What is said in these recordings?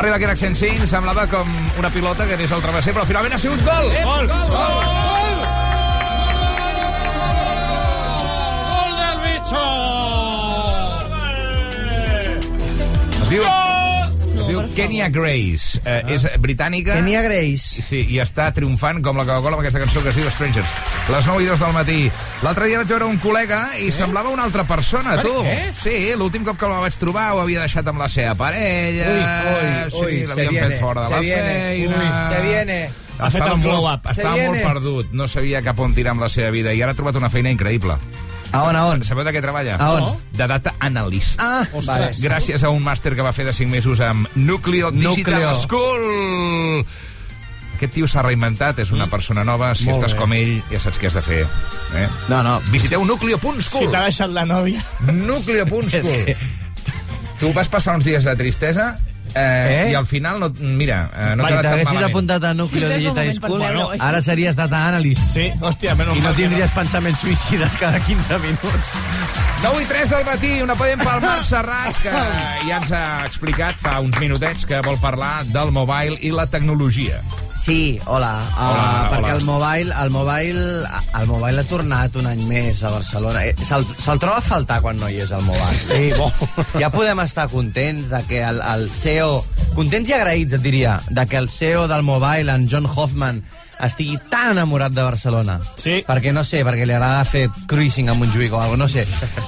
Arribar aquest accent 5 semblava com una pilota que anés al travesser, però finalment ha sigut gol! Gol! Gol! gol! ¡Gol del bicho! Es diu, es diu Kenya Grace. Eh, és britànica. Kenya Grace. Sí, i està triomfant com la Coca-Cola amb aquesta cançó que es diu Strangers. Les 9 i 2 del matí. L'altre dia vaig veure un col·lega i semblava una altra persona, Per tu. què? Sí, l'últim cop que la vaig trobar ho havia deixat amb la seva parella. Ui, ui, ui, sí, se l'havien viene, fet fora de se la viene, feina. ui, se viene. Estava, el molt, estava molt perdut, no sabia cap on tirar amb la seva vida i ara ha trobat una feina increïble. A on, a on? Sabeu de què treballa? A on? De data analyst. Ah, vale. Gràcies a un màster que va fer de 5 mesos amb Nucleo Digital Nucleo. School. Aquest tio s'ha reinventat, és una persona nova. Si Molt estàs bé. com ell, ja saps què has de fer. Eh? No, no. Visiteu Si nucleo.school. t'ha deixat la nòvia... Nucleo.school. Tu vas passar uns dies de tristesa eh, Eh? i al final, no, mira, eh, no si t'ha anat tan t'haguessis malament. apuntat a Nucleo Sí, Digital School, així. ara series data analyst. Sí, hòstia, menys I no que tindries pensaments suïcides cada 15 minuts. 9 i 3 del matí, una podem pel Marc Serrats, que ja ens ha explicat fa uns minutets que vol parlar del mobile i la tecnologia. Sí, hola. Uh, Hola, perquè hola. el mobile, el mobile, el mobile ha tornat un any més a Barcelona. Eh, Se'l se troba a faltar quan no hi és el mobile. Sí, bo. Ja podem estar contents de que el, el CEO... Contents i agraïts, et diria, de que el CEO del mobile, en John Hoffman, estigui tan enamorat de Barcelona. Sí. Perquè, no sé, perquè li agrada fer cruising a Montjuïc o alguna no sé.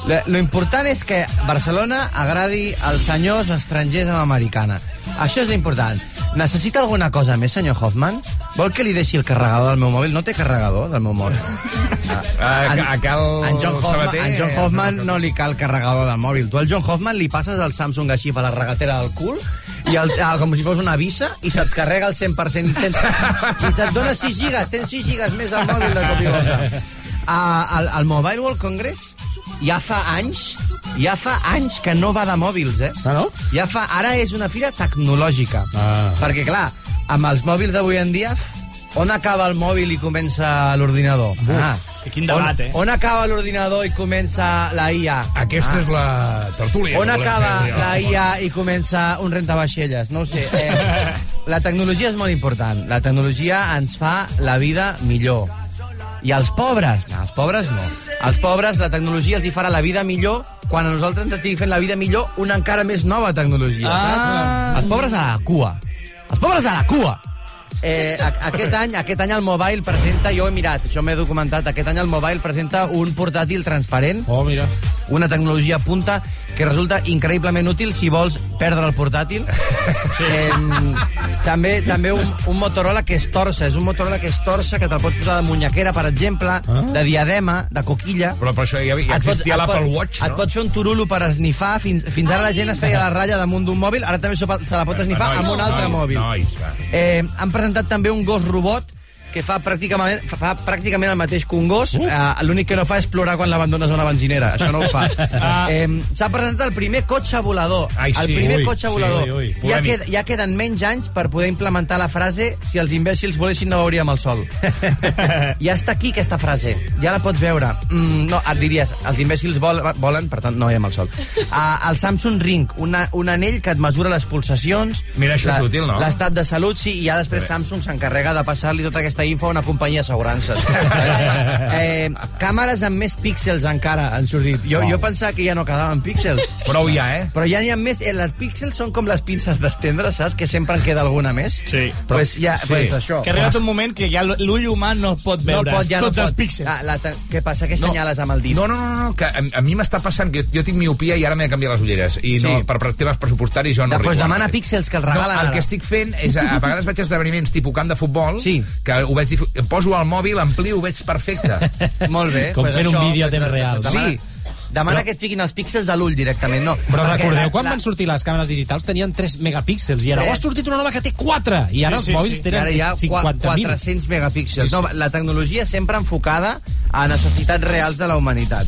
Lo, lo important és que Barcelona agradi als senyors estrangers amb americana. Això és important. Necessita alguna cosa més, senyor Hoffman? Vol que li deixi el carregador del meu mòbil? No té carregador del meu mòbil. A, a cal En John Hoffman, Sabater... en John Hoffman no li cal carregador del mòbil. Tu al John Hoffman li passes el Samsung així per la regatera del cul i el, el, com si fos una visa i se't carrega el 100% i, tens, i se't dona 6 gigas, tens 6 gigas més al mòbil de cop i volta. El Mobile World Congress ja fa anys ja fa anys que no va de mòbils, eh? Ah, no? Ja fa... Ara és una fira tecnològica. Ah. Perquè, clar, amb els mòbils d'avui en dia, on acaba el mòbil i comença l'ordinador? Ah. que quin debat, on, eh? On acaba l'ordinador i comença la IA? Aquesta és la tertúlia. On acaba fer, la IA i comença un rentavaixelles? No ho sé. Eh, la tecnologia és molt important. La tecnologia ens fa la vida millor. I els pobres? No, els pobres no. Els pobres, la tecnologia els hi farà la vida millor quan a nosaltres ens estigui fent la vida millor una encara més nova tecnologia. Ah. saps? Els pobres a la cua. Els pobres a la cua. Eh, a- aquest any aquest any el Mobile presenta, jo he mirat, això m'he documentat, aquest any el Mobile presenta un portàtil transparent Oh, mira. Una tecnologia punta que resulta increïblement útil si vols perdre el portàtil. Sí. Eh, també també un, un Motorola que es torça, és un Motorola que es torça, que te'l pots posar de munyaquera, per exemple, ah. de diadema, de coquilla. Però per això ja, ja Et existia et l'Apple Watch, Et no? pots fer un turulo per esnifar. Fins, fins ara la gent es feia la ratlla damunt d'un mòbil, ara també se, la pot esnifar Nois, amb un altre mòbil. Eh, han presentat també un gos robot que fa pràcticament, fa pràcticament el mateix que un gos. Uh. Uh, L'únic que no fa és plorar quan l'abandones a una benzinera. Això no ho fa. Ah. Eh, S'ha presentat el primer cotxe volador. Ai, el sí. primer Ui, cotxe sí, volador. ui, ui. Ja, qued, ja queden menys anys per poder implementar la frase si els imbècils volessin no veuríem el sol. ja està aquí aquesta frase. Ja la pots veure. Mm, no, et diries, els imbècils vol, volen, per tant no veiem el sol. Uh, el Samsung Ring, una, un anell que et mesura les pulsacions, Mira, això és útil, no? l'estat de salut, sí, i ja després Samsung s'encarrega de passar-li tota aquesta info a una companyia d'assegurances. eh, càmeres amb més píxels encara han sortit. Jo, jo pensava que ja no quedaven píxels. Prou ja, eh? Però ja n'hi ha més. Eh, les píxels són com les pinces d'estendre, saps? Que sempre en queda alguna més. Sí. Pues ja, Sí. pues això. Que ha arribat un moment que ja l'ull humà no pot no veure pot, ja tots no els píxels. Ah, la, què passa? Què senyales amb el dit? No, no, no, no que a, a mi m'està passant que jo, tinc miopia i ara m'he de canviar les ulleres. I no, Sí. per, per temes pressupostaris jo no Després arribo a- demana píxels que els regalen no, el ara. que estic fent és, a, a vegades vaig a esdeveniments tipus camp de futbol, Sí. que ho veig, dif- em poso al mòbil, amplio, ho veig perfecte. Molt bé. Com pues fent un això, vídeo a temps real. Sí. demana que et fiquin els píxels de l'ull directament, no. Però Perquè recordeu, la- quan la- van sortir les càmeres digitals tenien 3 megapíxels i ara Tres. oh, ha sortit una nova que té 4 i ara Sí, sí, els mòbils sí. I tenen ara hi ha 50.000. 400 megapíxels. No, la tecnologia sempre enfocada a necessitats reals de la humanitat.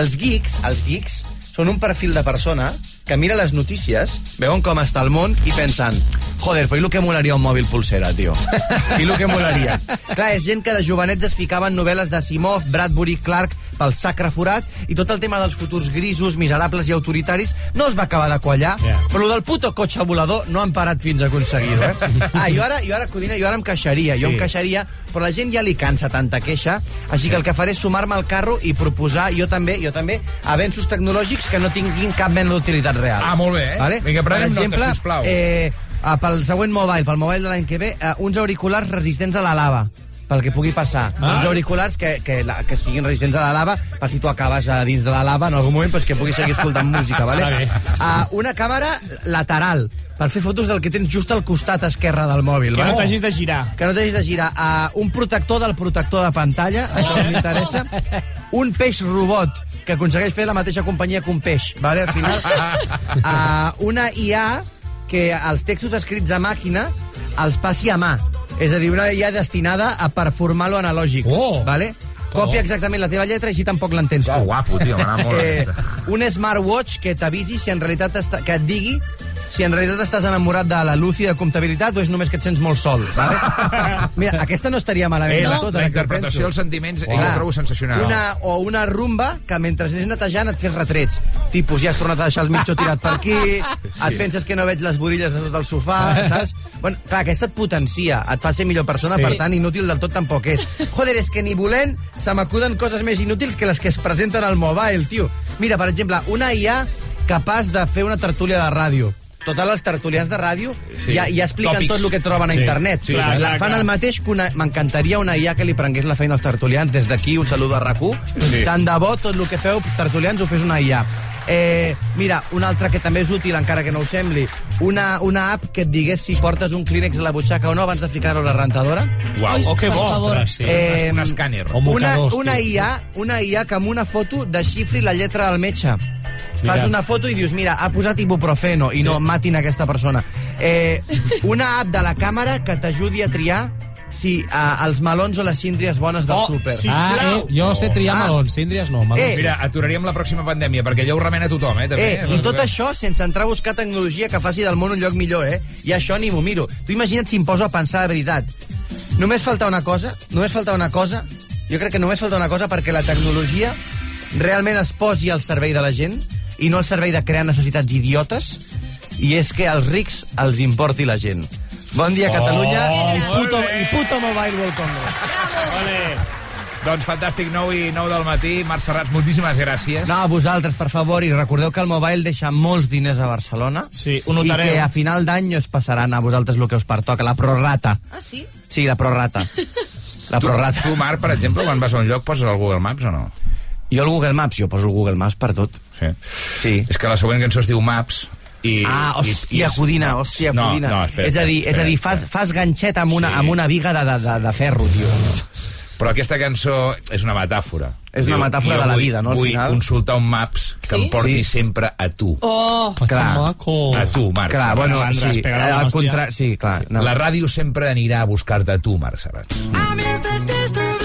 Els geeks, els geeks, són un perfil de persona que mira les notícies, veuen com està el món i pensen joder, però i el que molaria un mòbil pulsera, tio? I el que molaria? Clar, és gent que de jovenets es ficava en novel·les de Simov, Bradbury, Clark, pel sacre forat, i tot el tema dels futurs grisos, miserables i autoritaris no es va acabar de quallar, Ja. però el del puto cotxe volador no han parat fins a aconseguir-ho, eh? Ah, jo ara, jo ara, Codina, jo ara em queixaria, jo Sí. em queixaria, però la gent ja li cansa tanta queixa, així que el que faré és sumar-me al carro i proposar jo també, jo també, avenços tecnològics que no tinguin cap mena d'utilitat real. Ah, molt bé, eh? Vale? Vinga, prenem per exemple, nota, sisplau. Eh, pel següent mobile, pel mobile de l'any que ve, eh, uns auriculars resistents a la lava pel que pugui passar. Ah. Uns auriculars que, que, la, que estiguin resistents a la lava per si tu acabes a dins de la lava en algun moment pues, que puguis seguir escoltant música, vale? Uh, una càmera lateral per fer fotos del que tens just al costat esquerre del mòbil. Que no t'hagis de girar. que no t'hagis de girar. Uh, un protector del protector de pantalla, això m'interessa. Un peix robot que aconsegueix fer la mateixa companyia que un peix, vale? al final. Uh, una IA que els textos escrits a màquina els passi a mà. És a dir, una IA destinada a performar lo analògic. Oh! Vale? Copia exactament la teva lletra i així tampoc l'entens. Oh, guapo, tio, anat molt Eh, un smartwatch que t'avisi si en realitat està, que et digui si en realitat estàs enamorat de la Lucy de comptabilitat o és només que et sents molt sol. Vale? Mira, aquesta no estaria malament Eh, la, tot. la ho interpretació dels sentiments oh. ho trobo sensacional. Una, o una rumba que mentre anés netejant et fes retrets. Tipus, ja has tornat a deixar el mitjó tirat per aquí, et penses que no veig les borilles de tot el sofà, saps? Bueno, clar, aquesta et potencia, et fa ser millor persona, Sí. per tant, inútil del tot tampoc és. Joder, és que ni volent se m'acuden coses més inútils que les que es presenten al mobile, tio. Mira, per exemple, una IA capaç de fer una tertúlia de ràdio. Total, els tertulians de ràdio Sí. ja, ja expliquen Tòpics. tot el que troben a Sí. internet. Sí, clar, clar, Fan clar. el mateix que una... M'encantaria una IA que li prengués la feina als tertulians. Des d'aquí, un saludo a RAC1. Sí. Tant de bo, tot el que feu, tertulians, ho fes una IA. Eh, mira, una altra que també és útil, encara que no ho sembli, una, una app que et digués si portes un clínex a la butxaca o no abans de ficar-ho a la rentadora. Uau. Oh, que bo. Ostres, sí. Eh, un escàner. o Una, una. IA, una IA que amb una foto desxifri la lletra del metge. Fas Mira. una foto i dius, mira, ha posat ibuprofeno i no matin aquesta persona. Eh, una app de la càmera que t'ajudi a triar si uh, els melons o les síndries bones del Oh, súper. sí. Ah, eh, jo sé triar Ah. melons, síndries no. Melons. Eh, Mira, aturaríem la pròxima pandèmia, perquè allò ho remena tothom, eh, també. Eh, I tot això sense entrar a buscar tecnologia que faci del món un lloc millor, eh? I això ni m'ho miro. Tu imagina't si em poso a pensar de veritat. Només falta una cosa, només falta una cosa, jo crec que només falta una cosa perquè la tecnologia realment es posi al servei de la gent i no al servei de crear necessitats idiotes i és que als rics els importi la gent. Bon dia, Catalunya, i, puto, i puto Mobile World Congress. Ole. Doncs fantàstic, 9 i 9 del matí. Marc Serrats, moltíssimes gràcies. No, a vosaltres, per favor, i recordeu que el Mobile deixa molts diners a Barcelona Sí, ho i notareu. que a final d'any us passaran a vosaltres el que us pertoca, la prorata. Ah, sí? Sí, la prorata. La Tu, prorata. tu, Marc, per exemple, quan vas a un lloc poses el Google Maps o no? Jo el Google Maps, jo poso el Google Maps per tot. Sí. Sí. És que la següent cançó es diu Maps i... Ah, i- hòstia, i és- Codina, hòstia, no, Codina. No, espera, és a dir, és a dir fas, fas ganxet amb una, Sí. amb una viga de, de, de, de ferro, tio. Però aquesta cançó és una metàfora. És una metàfora de la vida, no, al Vull final? consultar un Maps que Sí? em porti Sí. sempre a tu. Oh, Que Clar. maco. A tu, Marc. Clar, bueno, sí, al hòstia. contra... Sí, clar. No. La ràdio sempre anirà a buscar-te a tu, Marc Serrats. I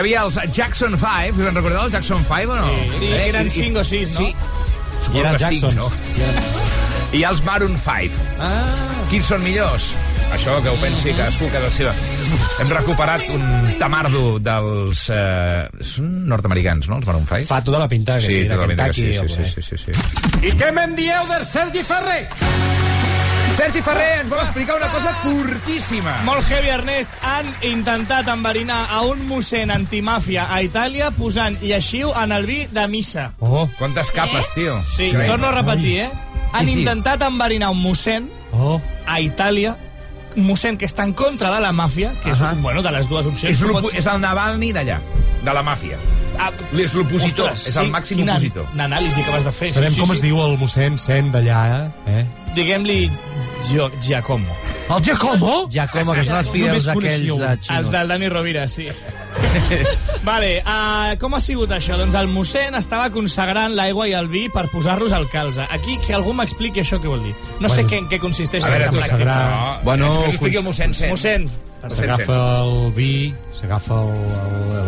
Hi havia els Jackson 5, us en recordeu el Jackson 5 o no? Sí, Eh, eren i- cinc o sis, no? Sí. Suposo I eren cinc, Jacksons. no? I ha els Maroon 5. Ah. Quins són millors? Això que ho pensi cadascú a casa seva. Hem recuperat un tamardo dels... Eh, són nord-americans, no, els Maroon 5? Fa tota la pinta que sí, sí, tota la pinta que sí, o sí, sí, sí, sí, sí. I què me'n dieu del Sergi Ferrer? Sergi Ferrer ens vol explicar una cosa fortíssima. Molt heavy, Ernest. Han intentat enverinar a un mossèn antimàfia a Itàlia posant lleixiu en el vi de missa. Oh, Quantes capes, tio. Sí, Increïble. torno a repetir, eh? Han Sí, sí. intentat enverinar un mossèn oh. a Itàlia, un mossèn que està en contra de la màfia, que és, Ahà. bueno, de les dues opcions. És, pots- és el Navalny d'allà, de la màfia. Ah, És l'opositor, és el màxim quina opositor. anàlisi que vas de fer. Sabem com es diu el mossèn Sen d'allà, eh? Diguem-li Gio- Giacomo. El Giacomo? Giacomo, que són els fideus aquells de Els xino. del Dani Rovira, sí. vale, uh, com ha sigut això? Doncs el mossèn estava consagrant l'aigua i el vi per posar-los al calze. Aquí, que algú m'expliqui això què vol dir. No sé Bueno. què, en què consisteix A veure, tu aquesta pràctica. No, Bueno, que expliqui el mossèn Sen. Mossèn, S'agafa el vi, s'agafa el,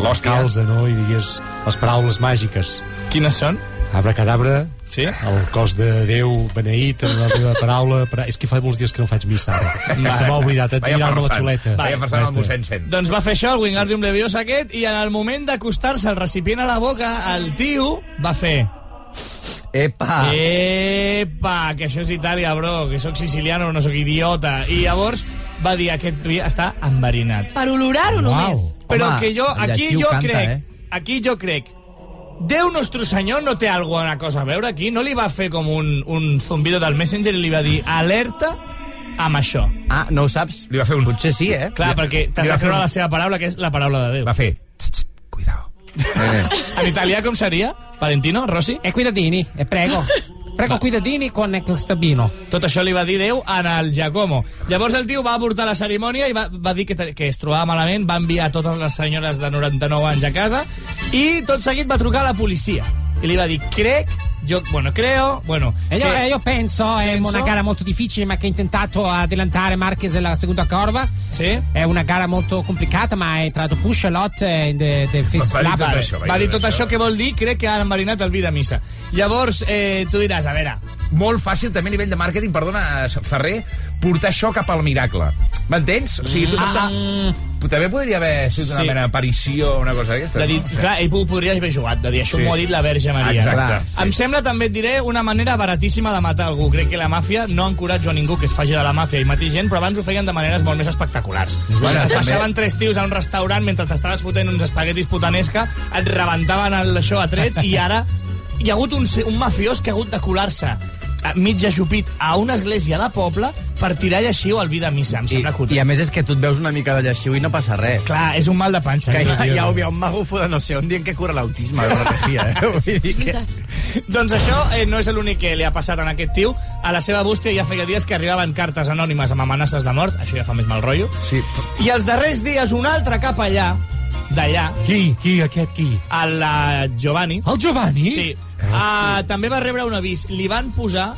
el, el calze, no? I digues les paraules màgiques. quines són? Abracadabra, Sí? el cos de Déu beneït en la teva paraula. Però és que fa molts dies que no faig missa, ara. Se m'ha oblidat, haig de mirar-me la xuleta. Vaya farsant el mossèn. Doncs va fer això, el Wingardium Leviosa aquest, i en el moment d'acostar-se el recipient a la boca, el tio va fer... Epa! Epa, que això és Itàlia, bro, que sóc siciliano, no sóc idiota. I llavors va dir, aquest vi està enverinat. Per olorar-ho només. Però Home, que jo, aquí jo canta, crec, eh? aquí jo crec, Déu nostre senyor no té alguna cosa a veure aquí? No li va fer com un, un zumbido del Messenger i li va dir alerta amb això? Ah, no ho saps? Li va fer un... Potser sí, eh? Clar, perquè t'has li de fer creure un- la seva paraula, que és la paraula de Déu. Va fer... "Txt, txt, Cuidao. En italià com seria? Valentino, Rossi? E cuidadini, e prego. Prego, cuidadini con questo vino. Tot això li va dir Déu en el Giacomo. Llavors el tio va avortar la cerimònia i va, va dir que, que es trobava malament, va enviar totes les senyores de 99 anys a casa i tot seguit va trucar a la policia. I li va dir, crec, jo, bueno, creo, bueno... E io, che- e io penso, è Penso? una gara molto difficile, ma che ha intentato adelantare Marquez alla seconda curva. Sì? È una gara molto complicata, ma è entrato push a lot in the, the fifth Va dir lap. Vale, això, va dir tot això. això que vol dir, crec que han enverinat el vi de missa. Llavors, eh, tu diràs, a veure, Molt fàcil, també a nivell de màrqueting, perdona, Ferrer, portar això cap al miracle. M'entens? O sigui, tu Ah, t'està... També podria haver sigut una Sí. mena d'aparició una cosa d'aquesta. de dir, no? clar, ell podria haver jugat, de dir, això Sí. m'ho ha dit la Verge Maria. Exacte, Clar. sí. Em sembla, també et diré, una manera baratíssima de matar algú. Crec que la màfia no encoratja a ningú que es faci de la màfia i mati gent, però abans ho feien de maneres molt més espectaculars. Bueno, es també- baixaven tres tios a un restaurant mentre t'estaves fotent uns espaguetis putanesca, et rebentaven el, això a trets, i ara hi ha hagut un, un mafiós que ha hagut de colar-se mig ajupit a una església de poble per tirar lleixiu al vi de missa. Em I, sembla cutre. I a més és que tu et veus una mica de lleixiu i no passa res. Clar, és un mal de panxa. Que hi ha, tio. hi ha, hi ha un magufo de no sé on dient que cura l'autisme eh? Vull dir que... Doncs això eh, no és l'únic que li ha passat a aquest tio. A la seva bústia ja feia dies que arribaven cartes anònimes amb amenaces de mort, això ja fa més mal rotllo. Sí. I els darrers dies un altre capellà, d'allà, Qui? Qui? Aquest qui? el uh, Giovanni, El Giovanni? sí, uh, també va rebre un avís. Li van posar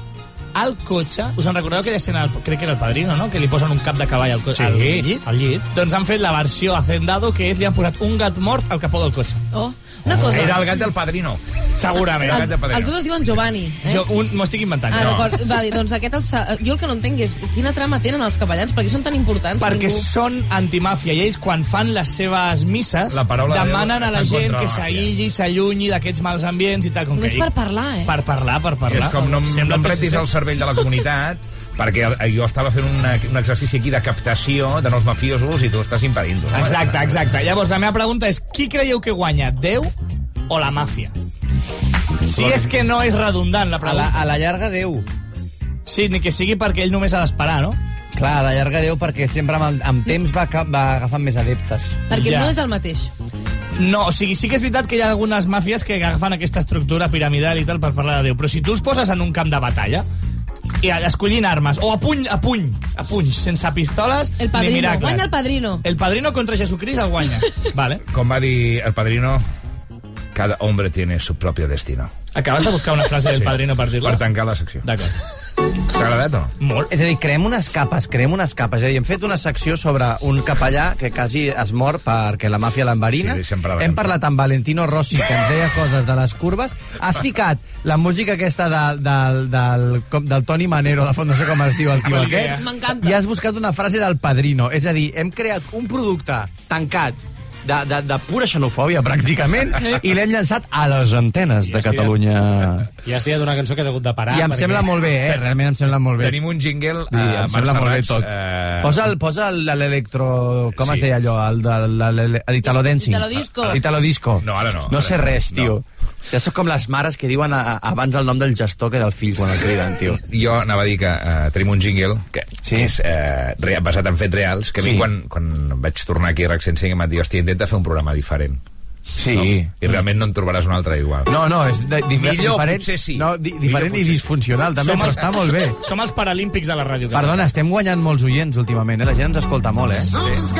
al cotxe, us en recordeu aquella escena, crec que era el padrino, no?, que li posen un cap de cavall al cotxe, al llit? al llit. Doncs han fet la versió Hacendado, que és li han posat un gat mort al capó del cotxe. Oh, una cosa. Era el gat del padrino. Segurament. El El, gat del padrino. els dos es diuen Giovanni. Eh? Jo un- m'ho estic inventant. Ah, no. d'acord. Va dir, doncs aquest el, jo el que no entenc és quina trama tenen els capellans, perquè són tan importants. perquè ningú... són antimàfia i ells quan fan les seves misses La paraula de demanen Déu a la gent que de s'aïlli, s'allunyi d'aquests mals ambients i tal. Com Només que per parlar, eh? Per parlar, per parlar. És com no, em- no em pretis PSC. el cervell de la comunitat perquè el- jo estava fent una, un exercici aquí de captació de nous mafiosos i tu estàs impedint-ho. no? Exacte, exacte. Llavors, la meva pregunta és, qui creieu que guanya, Déu o la màfia? Si és que no és redundant, la A la, pregunta. a la llarga Déu. Sí, ni que sigui perquè ell només ha d'esperar, no? Clar, a la llarga Déu perquè sempre amb, el, amb temps va, va agafant més adeptes. Perquè Ja. no és el mateix. No, o sigui, sí que és veritat que hi ha algunes màfies que agafen aquesta estructura piramidal i tal per parlar de Déu, però si tu els poses en un camp de batalla i escollint armes, o a puny, a puny, a puny, sense pistoles El ni padrino. miracles. Guanya el padrino. El padrino contra Jesucrist el guanya. vale. Com va dir el padrino, cada hombre tiene su propio destino. Acabes de buscar una frase del padrino per dir-la? Per tancar la secció. D'acord. T'ha agradat o no? Molt. És a dir, creem unes capes, creem unes capes. És a dir, hem fet una secció sobre un capellà que quasi es mor perquè la màfia l'enverina. Sí, sempre la hem parlat amb Valentino Rossi, que ens deia coses de les curves. Has ficat la música aquesta de, del, del, com, del Toni Manero, de fons, no sé com es diu el tio aquest. M'encanta. I has buscat una frase del Padrino. És a dir, hem creat un producte tancat de, de, de pura xenofòbia, pràcticament, i l'hem llançat a les antenes de Catalunya. I has dit una cançó que has hagut de parar. I em perquè- sembla molt bé, eh? Realment em sembla molt bé. Tenim un jingle Sí, a em sembla molt bé tot. Eh... Posa el- Posa el- l'electro... Com Sí. es deia allò? El de l'Italo Dancing. Italo disco. Italo disco. No, ara no. No sé res, tio. no. Ja sóc com les mares que diuen a, a, abans el nom del gestor que del fill quan el criden, tio. Jo anava a dir que uh, tenim un jingle que, Sí. que és uh, basat en fets reals, que a mi Sí. quan, quan vaig tornar aquí a RAC 105 em va dir, hòstia, intenta fer un programa diferent. Sí. No? I realment no en trobaràs un altre igual. No, no, és de, di, Millor, diferent, potser sí. no, di, diferent potser i sí. disfuncional, també, però està molt bé. Som els paralímpics de la ràdio. Perdona, estem guanyant molts oients últimament, eh? La gent ens escolta molt, eh? Something's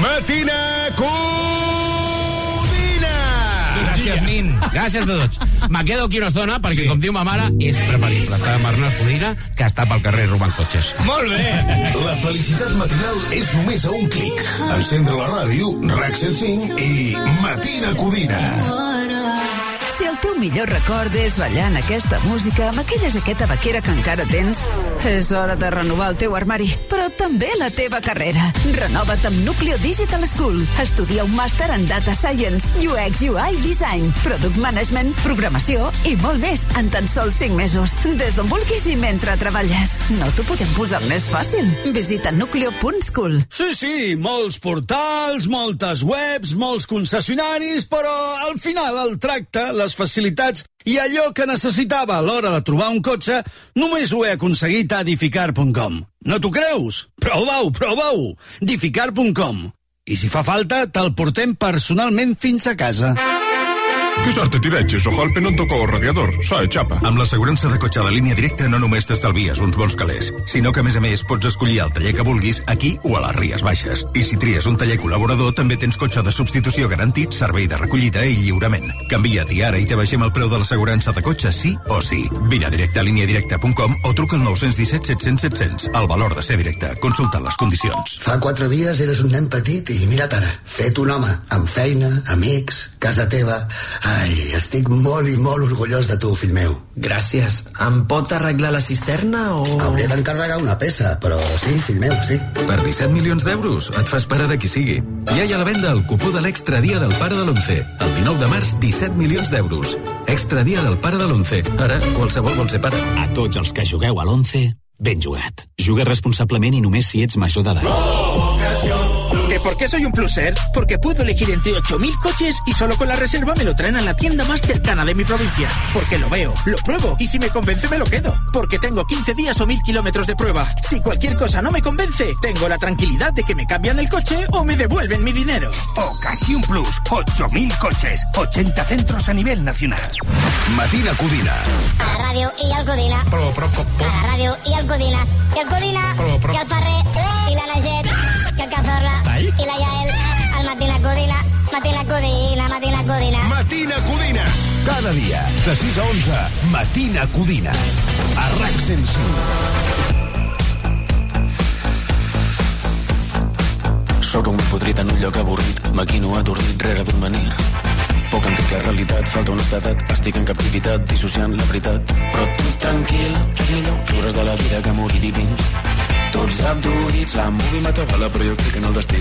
Matina Codina! Gràcies, Nin. Gràcies a tots. Me quedo aquí una estona perquè, sí. com diu ma mare, és preferible estar amb Ernest Codina que estar pel carrer robant cotxes. Molt bé. La felicitat matinal és només a un clic. Encendre la ràdio, RAC 105 i Matina Codina. Si el teu millor record és ballant aquesta música amb aquella jaqueta vaquera que encara tens, és hora de renovar el teu armari, però també la teva carrera. Renova't amb Núcleo Digital School. Estudia un màster en Data Science, UX, UI, Design, Product Management, Programació i molt més en tan sols 5 mesos. Des d'on vulguis i mentre treballes. No t'ho podem posar més fàcil. Visita nucleo.school. Sí, sí, molts portals, moltes webs, molts concessionaris, però al final el tracte, les facilitats i allò que necessitava a l'hora de trobar un cotxe només ho he aconseguit a edificar.com. No t'ho creus? Prova-ho, prova-ho! edificar.com. I si fa falta, te'l portem personalment fins a casa. Quizás te tireches, ojalá no tocó el radiador, sabe, xapa. Amb l'assegurança de cotxe de línia directa no només t'estalvies uns bons calés, sinó que a més a més pots escollir el taller que vulguis aquí o a les Ries Baixes. I si tries un taller col·laborador també tens cotxe de substitució garantit, servei de recollida i lliurament. Canvia't i ara i te baixem el preu de l'assegurança de cotxe sí o sí. Vine a directe a líniadirecta.com o truca al 917 700 700. El valor de ser directe. Consulta les condicions. Fa quatre dies eres un nen petit i mira't ara, fet un home, amb feina, amics, casa teva... Ai, estic molt i molt orgullós de tu, fill meu. Gràcies. Em pot arreglar la cisterna o...? Hauré d'encarregar una peça, però sí, fill meu, sí. Per 17 milions d'euros et fas pare de qui sigui. Ja hi ha a la venda el cupó de l'extra dia del pare de l'11. El 19 de març, 17 milions d'euros. Extra dia del pare de l'11. Ara, qualsevol vol ser pare. A tots els que jugueu a l'11, ben jugat. Juga responsablement i només si ets major d'edat. ¿Que por qué soy un pluser? Porque puedo elegir entre 8.000 coches y solo con la reserva me lo traen a la tienda más cercana de mi provincia. Porque lo veo, lo pruebo y si me convence me lo quedo. Porque tengo 15 días o 1.000 kilómetros de prueba. Si cualquier cosa no me convence, tengo la tranquilidad de que me cambian el coche o me devuelven mi dinero. Ocasión Plus, 8.000 coches, 80 centros a nivel nacional. Matina Codina. A la ràdio i el Codina. Però, però, A la ràdio i el Codina. I el Codina. El Ferrer. I la Naget. El Cazorla. I la Yael. El Matina Codina. Matina Codina. Matina Codina. Matina Codina. Cada dia, de 6 a 11, Matina Codina. A RAC 105. Sóc un podrit en un lloc avorrit, maquino atordit rere d'un menir. Poc en la realitat, falta honestedat, estic en captivitat, dissociant la veritat. Però tu tranquil, és millor riure's de la vida que morir vivint. Tots abduïts, la movie m'atabala, però jo crec en el destí.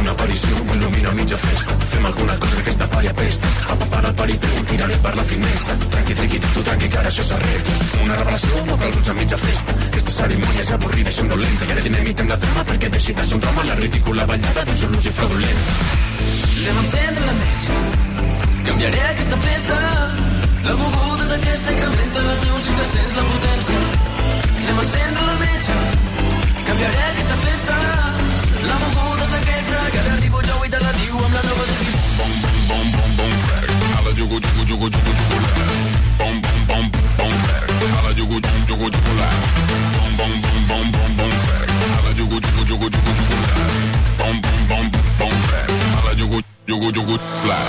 Una aparició m'il·lumina mitja festa. Fem alguna cosa que aquesta pària pesta. Papa para el paripé, un tiraré per la finestra. Tranqui, tranqui, tu tranqui, que ara això s'arregla. Una revelació, no cal ulls a mitja festa. Aquesta cerimònia és avorrida i somnolenta. I ara dinamitem la trama perquè deixi de ser un drama la ridícula ballada d'un solució fraudulenta. Anem a encendre la metge. Canviaré aquesta festa. La moguda és aquesta, incrementa la music, ja sents la potència. Anem a encendre la metge. Canviaré aquesta festa. La moguda és aquesta, que ara arribo jo i te la diu amb la nova de Bom, bom, bom, bom, bom, track. Hala, jugu, jugu, jugu, jugu, jugu, la. Bom, bom, bom, bom, track. Hala, jugu, jugu, jugu, jugu, la. Bom, bom, bom, bom, bom, bom, track. Hala, jugu, jugu, jugu, jugu, jugu, la. Bom, bom, bom, bom, track. Hala, jugu, jugu, jugu, la.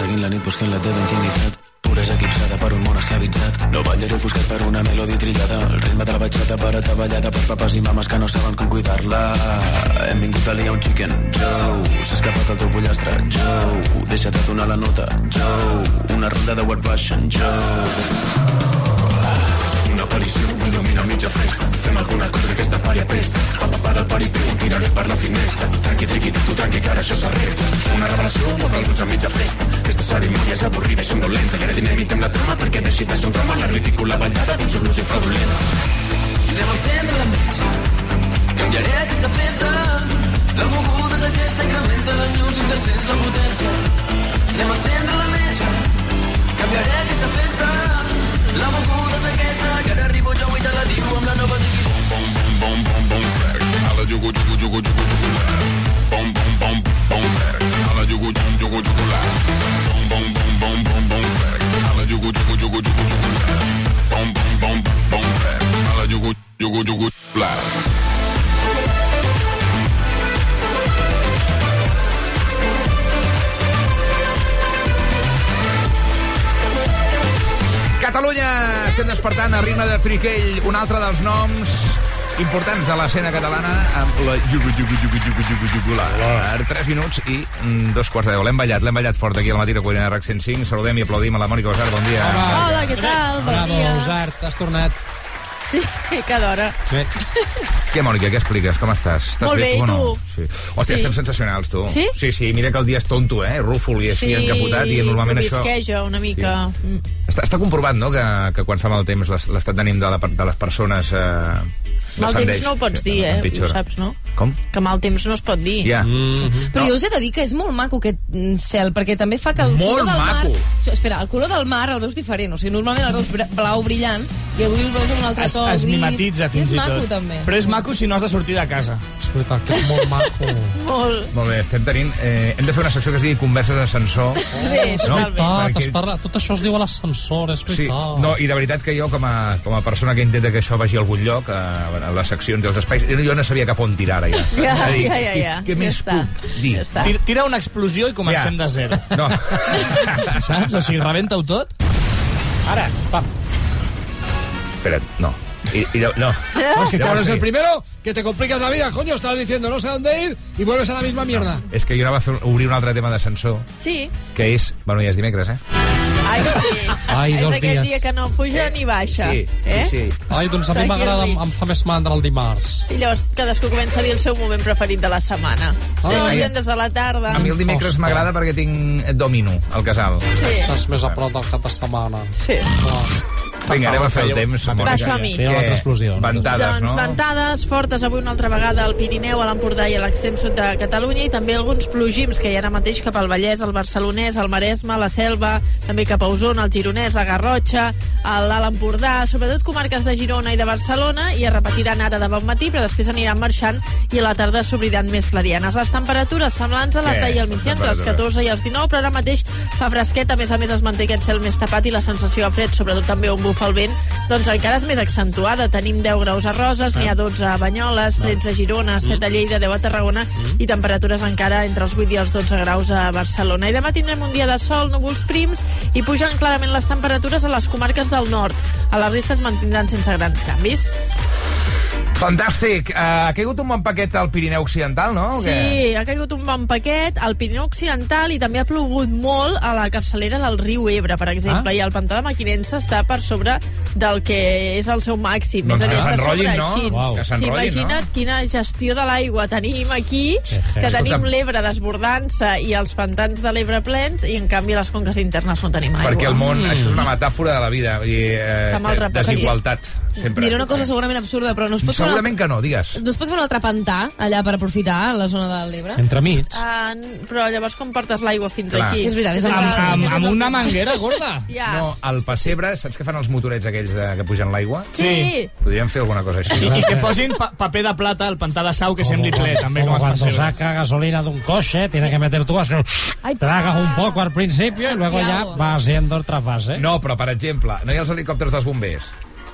Perseguint la nit buscant la teva intimitat. Puresa eclipsada per un món esclavitzat. No ballaré ofuscat per una melodi trillada. El ritme de la batxata per ataballada per papes i mames que no saben com cuidar-la. Hem vingut a liar un chicken. Joe S'ha escapat el teu pollastre. Joe Deixa't de donar la nota. Joe Una ronda de What Russian Joe aparició m'il·lumina a mitja festa. Fem alguna cosa que aquesta pària pesta. Papa para el paripé, un tiraré per la finestra. Tranqui, triqui, tu tranqui, que ara això s'arregla. Una revelació, no cal ulls a mitja festa. Aquesta cerimònia és avorrida i somnolenta. I ara dinamitem la trama perquè deixi de ser un drama la ridícula ballada d'un solució fraudulenta. Anem a encendre la metge. Canviaré aquesta festa. La moguda és aquesta, incrementa la music, ja sents la potència. Anem a encendre la metge. Canviaré aquesta festa. La moguda és aquesta, que ara arribo jo i te la diu amb la nova digui. Bom, bom, bom, bom, track. Hala, yugu yugu yugu yugu yugu la. Bom bom bom bom werk. Alla yugu yugu yugu yugu la. Bom bom bom bom bom bom werk. Alla yugu yugu yugu yugu yugu la. Bom bom bom bom werk. Alla yugu yugu yugu la. Catalunya! Estem despertant a ritme de Triquell, un altre dels noms importants de l'escena catalana amb la Yugular. 3 minuts i mm, dos quarts de deu. L'hem ballat, l'hem ballat fort aquí al matí de Cuina de RAC 105. Saludem i aplaudim a la Mònica Osar. Bon dia. Hola, què tal? Bon Bravo, dia. Usart, has tornat. Sí, cada hora. Bé. Què, Mònica, què expliques? Com estàs? Estàs Molt bé, com i no? tu? Sí. Hòstia, Sí. estem sensacionals, tu. Sí? Sí, sí, mira que el dia és tonto, eh? Rúfol i així Sí, encapotat, i normalment això... provisqueja una mica. Mm. Està, està comprovat, no?, que, que quan fa mal temps l'es- l'estat d'ànim de, la, de les persones eh, Mal temps no ho pots dir, eh? Ho saps, no? Com? Que mal temps no es pot dir. Ja. Però jo us he de dir que és molt maco aquest mm, cel, perquè també fa que el Molt color del maco. mar... Espera, el color del mar el veus diferent. O sigui, normalment el veus blau brillant i avui el veus amb un altre Es, to es mimetitza fins és i maco, tot. també. Però és maco si no has de sortir de casa. És veritat que és molt maco. Molt. Molt bé, estem tenint... Eh, hem de fer una secció que es digui Converses d'ascensor. Sí, És No? veritat, Perquè- es parla, tot això es diu a l'ascensor, és Sí, veritat. no, i de veritat que jo, com a, com a persona que intenta que això vagi a algun lloc, a, a les seccions i als espais, jo no sabia cap on tirar ara ja. Ja, dir, ja, ja, ja. Què, què Ja més està. puc dir? Ja està. Tira, tira una explosió i comencem Ja. de zero. No. Saps? O sigui, rebenta-ho tot. Ara, pam. Espera't, no. I, i, no. No, es que Ya claro, es el primero que te complicas la vida, coño, estás diciendo no sé a dónde ir y vuelves a la misma mierda. És que jo anava a fer, obrir un altre tema d'ascensor, Sí. que és... Bueno, ja és dimecres, eh? Ai, sí. Ai, és dos aquell dies. dia que no puja ni baixa. Sí, eh? sí, sí. Ai, doncs a mi m'agrada, em, fa més mandra el dimarts. I llavors cadascú comença a dir el seu moment preferit de la setmana. Sí, Ai. els divendres a la tarda. A mi el dimecres m'agrada perquè tinc domino al casal. Sí. Estàs més a prop del cap de setmana. Sí. Vinga, anem a fer el temps. Va, som-hi. Ventades, doncs no? ventades fortes avui una altra vegada al Pirineu, a l'Empordà i a l'extrem sud de Catalunya i també alguns plogims que hi ha ara mateix cap al Vallès, al Barcelonès, al Maresme, a la Selva, també cap a Osona, al Gironès, a Garrotxa, a l'Alt Empordà, sobretot comarques de Girona i de Barcelona i es repetiran ara de bon matí, però després aniran marxant i a la tarda s'obriran més clarianes. Les temperatures semblants a les d'ahir al migdia, entre els Temperatures. 14 i els 19, però ara mateix fa fresquet, a més a més es manté aquest cel més tapat i la sensació de fred, sobretot també on bufa el vent, doncs encara és més accentuada. Tenim 10 graus a Roses, n'hi ha 12 a Banyoles, 13 a Girona, 7 a Lleida, 10 a Tarragona i temperatures encara entre els 8 i els 12 graus a Barcelona. I demà tindrem un dia de sol, núvols prims i pugen clarament les temperatures a les comarques del nord. A la resta es mantindran sense grans canvis. Fantàstic. Uh, ha caigut un bon paquet al Pirineu Occidental, no? Sí, ha caigut un bon paquet al Pirineu Occidental i també ha plogut molt a la capçalera del riu Ebre, per exemple, Ah. i el pantà de Maquinensa està per sobre del que és el seu màxim. Doncs és a dir, que s'enrotllin, no? Uau. Que sí, s'enrotllin, no? imagina't quina gestió de l'aigua tenim aquí, que tenim l'Ebre desbordant-se i els pantans de l'Ebre plens, i en canvi les conques internes no tenim aigua. Perquè el món, això és una metàfora de la vida. I, eh, Està mal repartit. desigualtat, sempre. Diré una cosa segurament absurda, però no es pot fer Segurament que no, digues. No es pot fer un altre pantà allà per aprofitar la zona de l'Ebre? Entremig. Uh, però llavors com portes l'aigua fins Clar. aquí? És veritat, és Amb, amb, amb una manguera gorda. Ja. No, al pessebre, saps que fan els motorets aquells de, que pugen l'aigua? Sí. Podríem fer alguna cosa així. I, I que posin pa paper de plata al pantà de sau que sembli ple, també com Como els cuando pessebres. saca gasolina de un coche, tiene que meter tú eso. Tragas un poco al principio y luego ya va haciendo otra fase. No, però, per exemple, no hi ha els helicòpters dels bombers.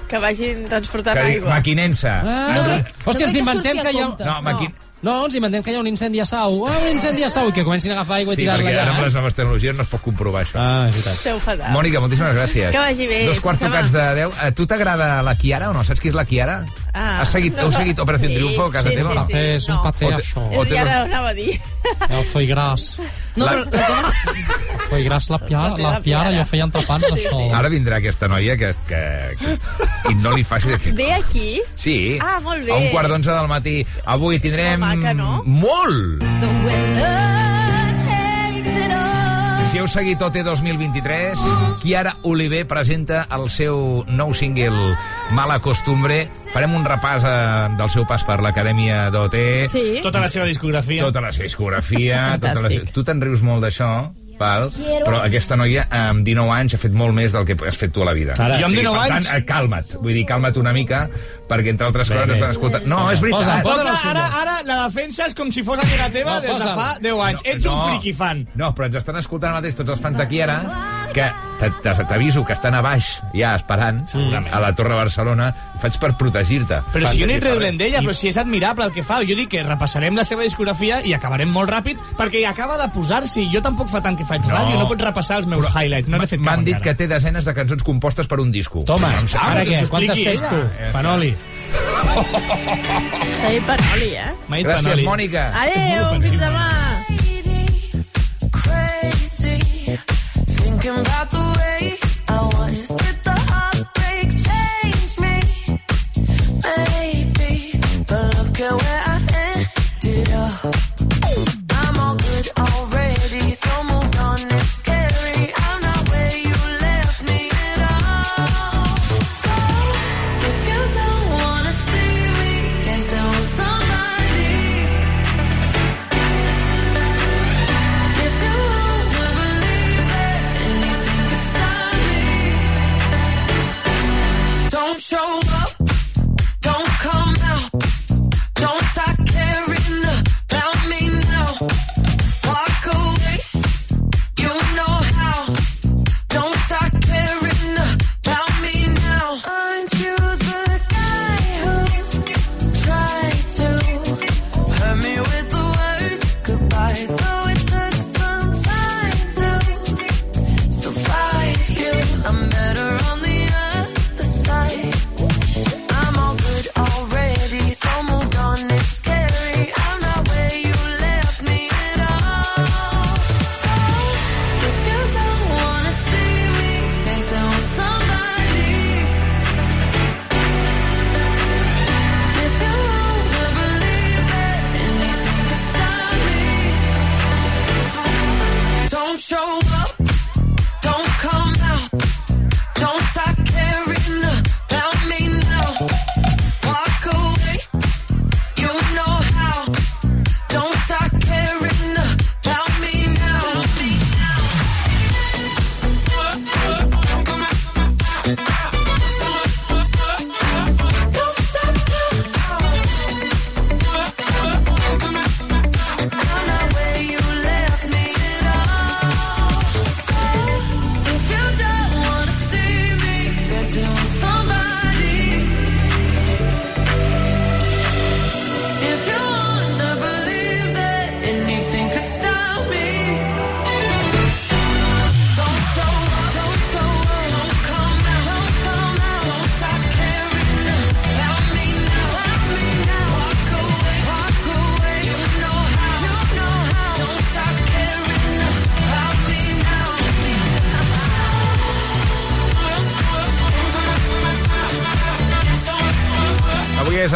Que vagin transportant Que dic, aigua. maquinensa. Ah, hòstia, ens inventem que hi ha... No, maqui... No, ens inventem que hi ha un incendi a Sau. Ah, un incendi a Sau, i que comencin a agafar aigua i Sí, tirar-la perquè ara amb allà. les noves tecnologies no es pot comprovar això. Ah, és veritat. Esteu fatal. Mònica, moltíssimes gràcies. Que vagi bé. Dos quarts Demà. tocats de 10. A tu t'agrada la Kiara o no? Saps qui és la Kiara? Ah. Has seguit, heu seguit Operació Sí, Triunfo a casa sí, teva? sí, sí, És un no. paté, O te- això. o te- ara ho anava a dir. El foi gras. No, La- però. Foi gras la piara, la piara piara. i ho feien tapant d'això. Ara vindrà aquesta noia que, que, que i no li facis aquest... Ve aquí? Sí, Ah, molt bé. a un quart d'onze del matí. Avui tindrem... molt maca, no? Molt! Si heu seguit OT 2023, Kiara Oliver presenta el seu nou single Mala Costumbre. Farem un repàs eh, del seu pas per l'Acadèmia d'OT. Sí. Tota la seva discografia. Tota la seva discografia. tota la... Tu te'n rius molt d'això. Val? però aquesta noia amb 19 anys ha fet molt més del que has fet tu a la vida. Ara, Jo amb O sigui, 19 per anys- Tant, eh, calma't, vull dir, calma't una mica, perquè entre altres coses estan escoltant... No, és veritat. Però clar, ara, ara la defensa és com si fos amiga teva No, des de fa 10 anys. Ets un friki fan. No, però ens estan escoltant ara mateix tots els fans d'aquí ara, que t'aviso que estan a baix, ja esperant, a la Torre Barcelona, ho faig per protegir-te. Però si jo n'he redolent d'ella, però si és admirable el que fa. Jo dic que repassarem la seva discografia i acabarem molt ràpid, perquè acaba de posar-s'hi. Jo tampoc fa tant que faig No. ràdio, no pots repassar els meus highlights. No n'he fet cap M'han dit que té desenes de cançons compostes per un disco. Toma, sap. ara què? Quantes tens tu, està. Panoli? Està dit Panoli, eh? Gràcies. Mònica. Adéu, fins demà. crazy thinking about the way I was. Did the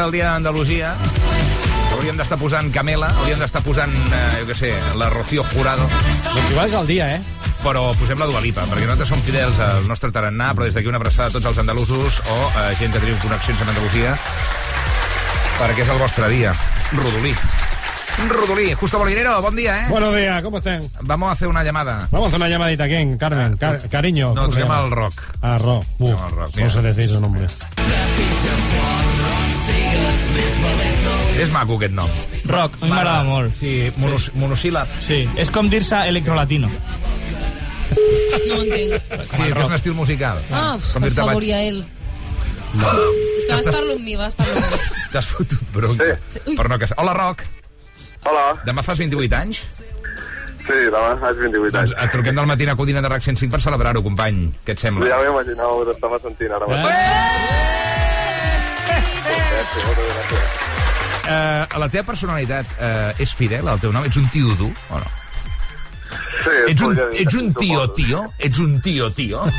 El dia d'Andalusia. Hauríem d'estar posant Camela, hauríem d'estar posant, eh, jo què sé, la Rocío Jurado. Doncs igual és el dia, eh? Però posem la Dua Lipa, perquè nosaltres som fidels al nostre tarannà, però des d'aquí una abraçada a tots els andalusos o a gent que teniu connexions amb Andalusia, perquè és el vostre dia. Rodolí. Rodolí, Justo Molinero, bon dia, ¿eh? Buenos días, ¿cómo están? Vamos a hacer una llamada. Vamos a hacer una llamadita. ¿Quién? Carmen, Car- cariño. No, ¿cómo se llama el Rock. Ah, Rock. Uf, llama el Rock, no mira. sé decir ese nombre. És maco aquest nom. Rock, a mi m'agrada molt. Sí, monos, monosíl·lab. Sí, és com dir-se electrolatino. No ho entenc. Sí, que és un estil musical. Ah, Com per dir-te, favor, vaig- ell. No. És que vas T'estàs- parlo amb mi, vas parlo amb mi. T'has fotut bronca. Sí. Per no casar. Hola, Roc. Hola. Demà fas 28 anys? Sí, demà faig 28 anys. Et truquem del matí a Codina de RAC 105 per celebrar-ho, company. Què et sembla? Ja m'ho imaginava, us estava sentint ara mateix. Gràcies, moltes gràcies. Eh, la teva personalitat eh, és fidel al teu nom? Ets un tio dur o no? Sí, Ets un, ets un sí, tio, tio? Ets un tio, tio?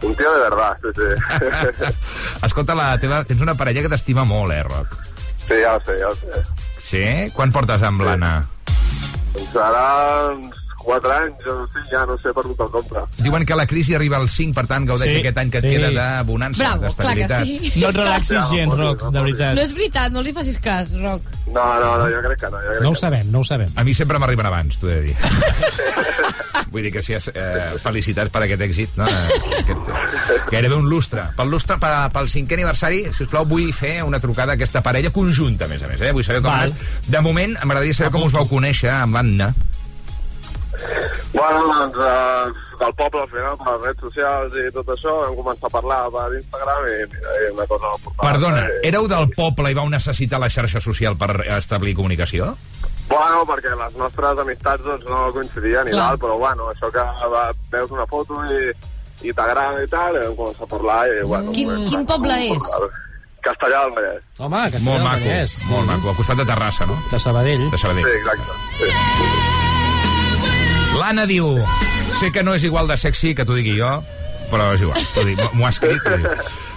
Un tio de verdad, sí, sí. Escolta, la teva, tens una parella que t'estima molt, eh, Roc? Sí, ja ho sé, ja ho sé. Sí? Quan portes amb l'Anna? Doncs ara uns 4 anys, o sí, ja no sé per tot el compte. Diuen que la crisi arriba al 5, per tant, gaudeix Sí. aquest any que et Sí. queda de bonança, d'estabilitat. sí. No et relaxis gens, Roc, de veritat. No és veritat, no li facis cas, Roc. No, no, no, jo crec que no. Jo crec No ho sabem, no ho sabem. A mi sempre m'arriben abans, t'ho he de dir. Vull dir que si és, eh, felicitats per aquest èxit, no? Eh, Aquest, gairebé un lustre. Pel lustre, pel, pel cinquè aniversari, si us plau, vull fer una trucada a aquesta parella conjunta, a més a més, eh? Vull saber com Val. De moment, m'agradaria saber com us vau conèixer amb l'Anna. Bueno, doncs, eh, del poble, al final, per les redes socials i tot això, vam començar a parlar per Instagram i, mira, i una cosa va portar... Perdona, Eh, éreu del poble i vau necessitar la xarxa social per establir comunicació? Bueno, perquè les nostres amistats doncs, no coincidien i tal, però bueno, això que va, veus una foto i, i t'agrada i tal, i vam començar a parlar i bueno... Quin- vam- quin poble és? Castellà del Vallès. Home, Castellà Molt del maco, Vallès. molt maco. Al costat de Terrassa, no? De Sabadell. De Sabadell. Sí, exacte. Sí. L'Anna diu... Sé que no és igual de sexy que t'ho digui jo, però és igual. M'ho ha escrit.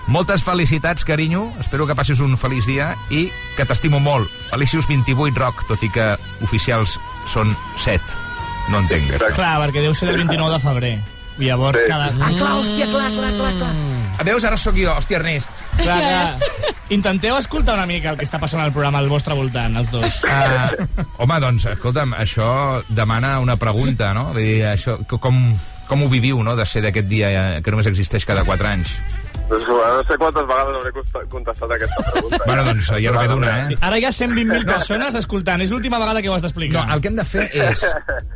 Moltes felicitats, carinyo. Espero que passis un feliç dia i que t'estimo molt. Feliços 28, Roc, tot i que oficials són 7. No entenc. això. Clar, perquè deu ser del 29 de febrer. I llavors Sí. cada... Ah, clar, hòstia, clar, clar, clar, clar. A veus, ara sóc jo. Hòstia, Ernest. Clar, clar. Intenteu escoltar una mica el que està passant al programa al vostre voltant, els dos. Uh, home, doncs, escolta'm, això demana una pregunta, no? Vull dir, això, com, com ho viviu, no?, de ser d'aquest dia eh, que només existeix cada 4 anys. Doncs, no sé quantes vegades hauré contestat aquesta pregunta. Bueno, doncs, ja no ve d'una, eh? Ara hi ha 120.000 persones escoltant. És l'última vegada que ho has d'explicar. No, el que hem de fer és...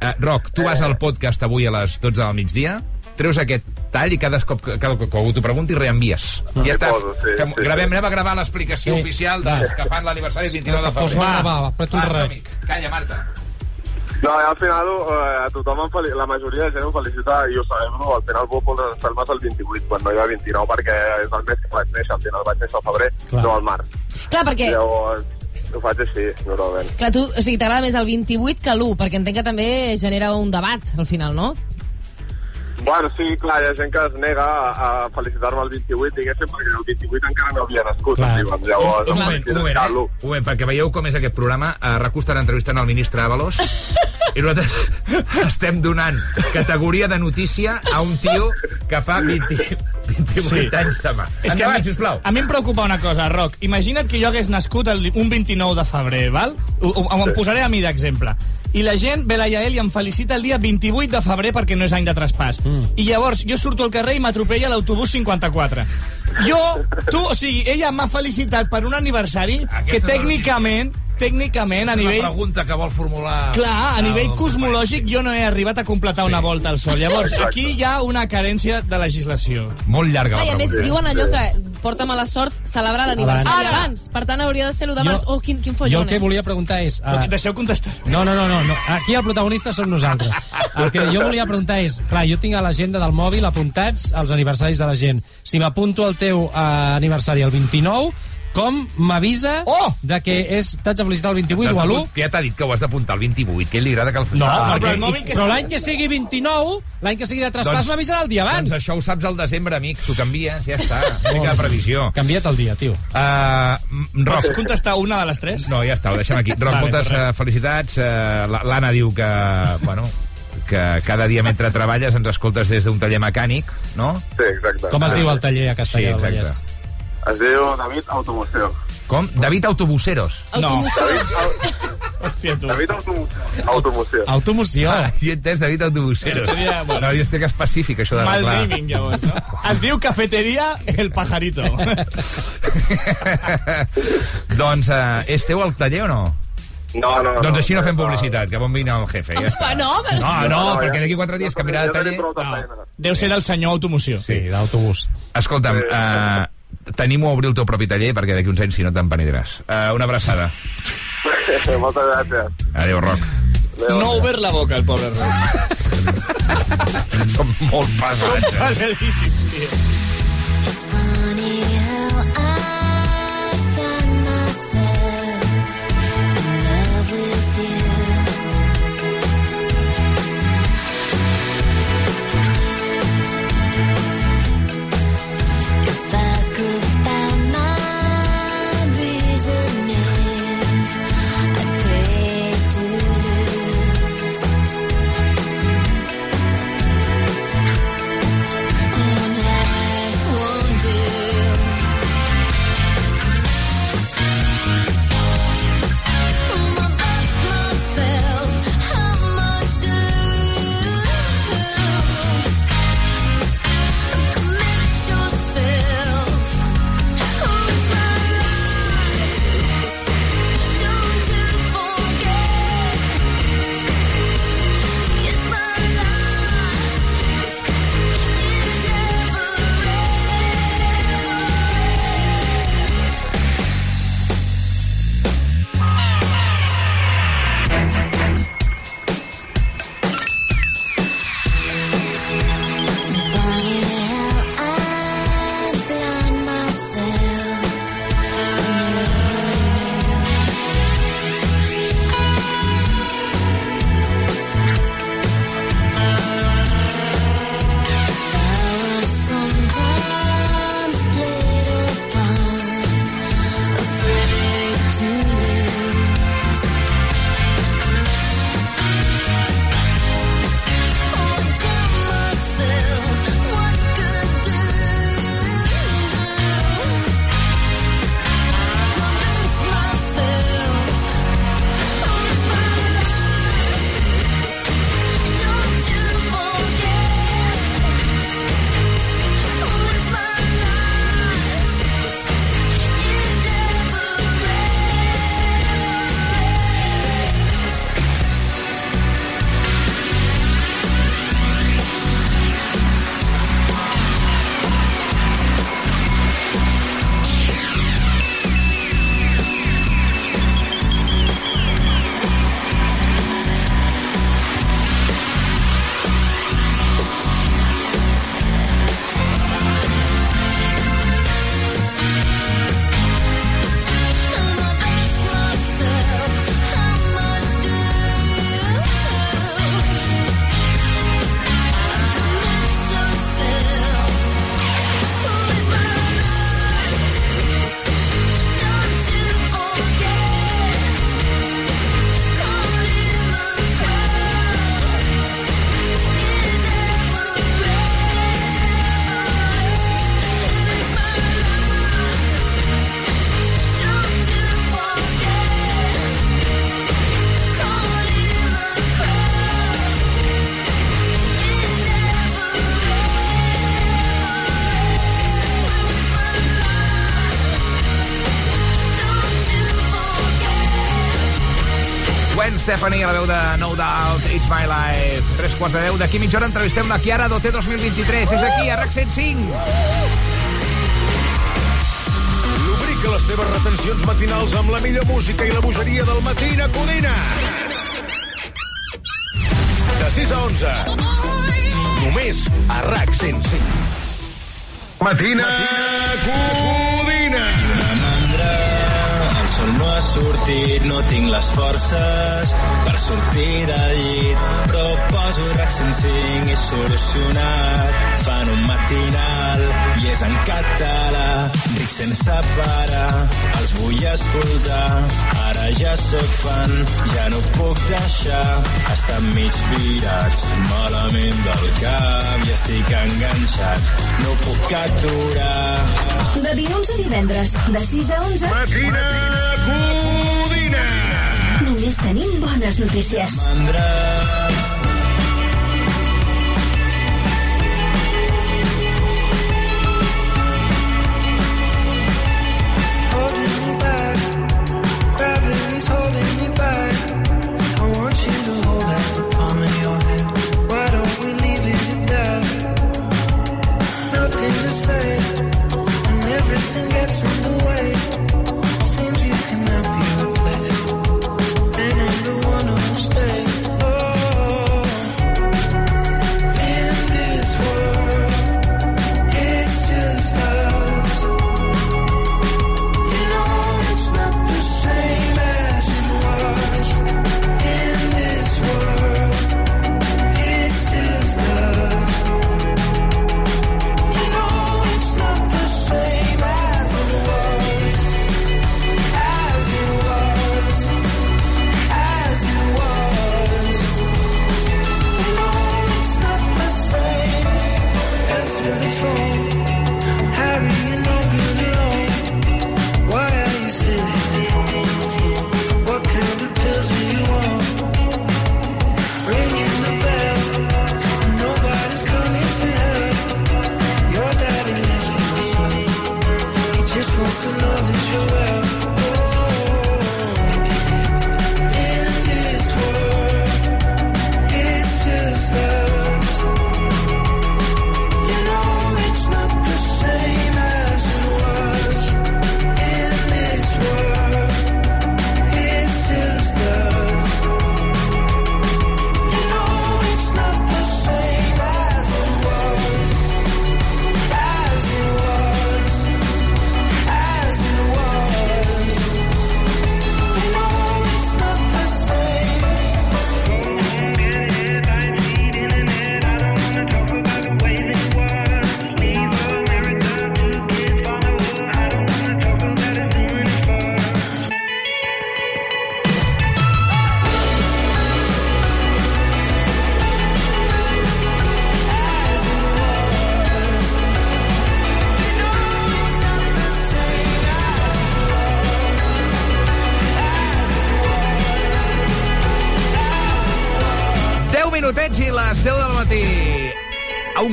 Uh, Roc, tu vas al podcast avui a les 12 del migdia, treus aquest tall i cada cop que, que algú t'ho pregunti reenvies. I ja està. poso, sí, Fem, sí, gravem, sí. anem a gravar l'explicació Sí, oficial va. dels que fan l'aniversari el 29 de Pues febrer. va, va, va, un Va, rec. som-hi. Calla, Marta. No, al final eh, a tothom, la majoria de gent ho felicita i ho celebro. Al final vos posar les palmes el 28, quan no hi ha 29, perquè és el mes que vaig néixer. Al final vaig néixer al febrer, Clar. no al març. Clar, perquè... Llavors, ho faig així, normalment. Clar, tu, o sigui, t'agrada més el 28 que l'1, perquè entenc que també genera un debat, al final, no? Bueno, sí, clar, hi ha gent que es nega a, a felicitar-me el 28, diguéssim, perquè el 28 encara no havia nascut. Clar. diuen. Llavors, Un em moment, un moment, eh? un moment, perquè veieu com és aquest programa. A RAC1 estan entrevistant el ministre Ábalos i nosaltres estem donant categoria de notícia a un tio que fa 20, 28 Sí. anys demà. És que Endavant, mi, sisplau. a mi em preocupa una cosa, Roc. Imagina't que jo hagués nascut el, un 29 de febrer, val? Ho, ho, em posaré a mi d'exemple. I la gent ve la Yael i em felicita el dia 28 de febrer perquè no és any de traspàs. Mm. I llavors jo surto al carrer i m'atropella l'autobús 54. Jo, tu, o sigui, ella m'ha felicitat per un aniversari Aquesta que és la tècnicament, a nivell... La pregunta que vol formular... Clar, a nivell el- cosmològic jo no he arribat a completar Sí. una volta al Sol. Llavors, Exacte. aquí hi ha una carència de legislació. Molt llarga Clar, i la a més, pregunta. diuen allò que porta mala sort celebrar l'aniversari Abans. abans. Per tant, hauria de ser l'1 de Jo- març. Oh, quin, quin Jo follon, el que eh? volia preguntar és... Uh, Uh, Deixeu contestar. no, no, no, no, no. Aquí el protagonista som nosaltres. El que jo volia preguntar és... Clar, jo tinc a l'agenda del mòbil apuntats els aniversaris de la gent. Si m'apunto al teu uh, aniversari el 29, com m'avisa Oh! de que és t'haig de felicitar el 28 o T'has a l'1? d'apunt- Que ja t'ha dit que ho has d'apuntar al 28, que ell li agrada que el No, Ah, no, però que- el mòbil que Però sí. l'any que sigui 29, l'any que sigui de traspàs Doncs- m'avisarà el dia abans. Doncs això ho saps al desembre, amic. T'ho canvies, ja està. Una mica de previsió. Canvia't el dia, tio. Uh, Roc, Pots contestar una de les tres? No, ja està, ho deixem aquí. Roc, Vale, moltes uh, felicitats. Uh, L'Anna diu que, bueno, que cada dia mentre treballes ens escoltes des d'un taller mecànic, no? Sí, exacte. Com es diu el taller a Sí, Castellà del exacte. Vallès? Es diu David Automuseo. Com? David Autobuseros. No. David, Hòstia, tu. David Automuseo. Automuseo. Automoció. Ah, jo he entès David Autobuseros. Seria, bueno. No, jo estic específic, això de Mal clar. naming, llavors, no? Es diu Cafeteria El Pajarito. doncs, uh, és teu el taller o no? No, no, no. doncs així no fem no. publicitat, que bon vine el jefe, ja està. no. No, no, No, no, perquè d'aquí quatre dies canviarà de taller. No. feina. Deu ser del senyor Automoció. Sí, d'autobús. Escolta'm, uh, t'animo a obrir el teu propi taller perquè d'aquí uns anys si no te'n penediràs. Uh, una abraçada. Moltes gràcies. Adéu, Roc. Adéu. No ha obert la boca, el pobre Roc. Som molt pesats, eh? Pesadíssims, tio. It's funny how I Stephanie, a la veu de No Doubt, It's My Life. Tres quarts de deu. D'aquí mitja hora entrevistem la Chiara d'OT 2023. És aquí, a RAC 105. Lubrica les teves retencions matinals amb la millor música i la bogeria del matí a Codina. De 6 a 11. Només a RAC 105. Matina Codina. Ha sortit, no tinc les forces per sortir del llit, però poso RAC 105 i solucionat. Fan un matinal i és en català, ric sense parar, els escoltar. Ara ja sóc fan, ja no puc deixar, estan mig virats, malament del cap i estic enganxat, no puc aturar. De dilluns a divendres, de 6 a 11... Matina Codina. Només tenim bones notícies. Mandra. In your head why don't we leave it to die nothing to say when everything gets on the way.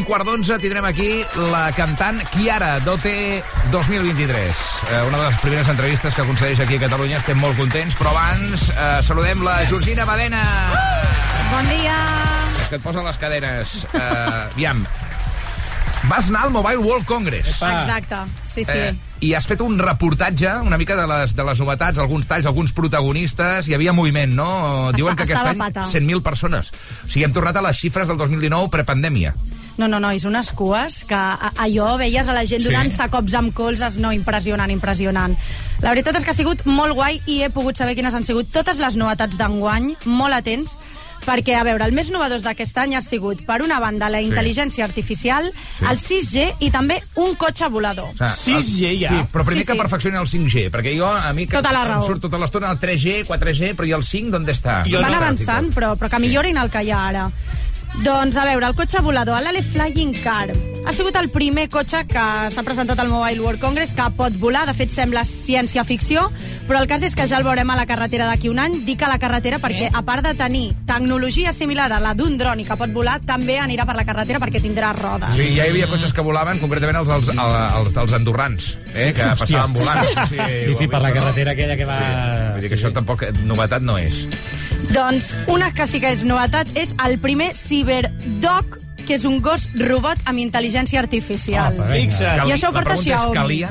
Un quart d'onze tindrem aquí la cantant Chiara, d'OT 2023. Eh, una de les primeres entrevistes que aconsegueix aquí a Catalunya. Estem molt contents, però abans eh, saludem la Georgina Badena. Bon dia. És que et posen les cadenes. Uh, aviam, vas anar al Mobile World Congress. Exacte, sí, sí. Eh, I has fet un reportatge, una mica de les, de les novetats, alguns talls, alguns protagonistes, hi havia moviment, no? Diuen que aquest any pata. 100.000 persones. O sigui, hem tornat a les xifres del 2019 prepandèmia. No, no, no, és unes cues que a- allò veies a la gent Sí. donant-se cops amb colzes, no, impressionant, impressionant. La veritat és que ha sigut molt guai i he pogut saber quines han sigut totes les novetats d'enguany, molt atents, perquè, a veure, el més novedós d'aquest any ha sigut, per una banda, la Sí. intel·ligència artificial, el 6G i també un cotxe volador. O sigui, el- Sí, però primer Sí, que sí. perfeccioni el 5G, perquè jo, a mi, que Tota la em raó. surt tota l'estona el 3G, 4G, però i el 5 d'on està? Van avançant, però, però que millorin el que hi ha ara. Doncs, a veure, el cotxe volador, l'Ale Flying Car, ha sigut el primer cotxe que s'ha presentat al Mobile World Congress que pot volar. De fet, sembla ciència-ficció, però el cas és que ja el veurem a la carretera d'aquí un any. Dic a la carretera perquè, a part de tenir tecnologia similar a la d'un dron i que pot volar, també anirà per la carretera perquè tindrà rodes. Sí, ja hi havia cotxes que volaven, concretament els, els, els, els dels andorrans, eh, que Hòstia. passaven volant. Sí, sí, per la carretera aquella que va- Sí. Vull dir que això tampoc, novetat no és. Doncs una que sí que és novetat és el primer Cyberdog, que és un gos robot amb intel·ligència artificial. Cal- I això ho la porta pregunta és, Xiaomi. calia?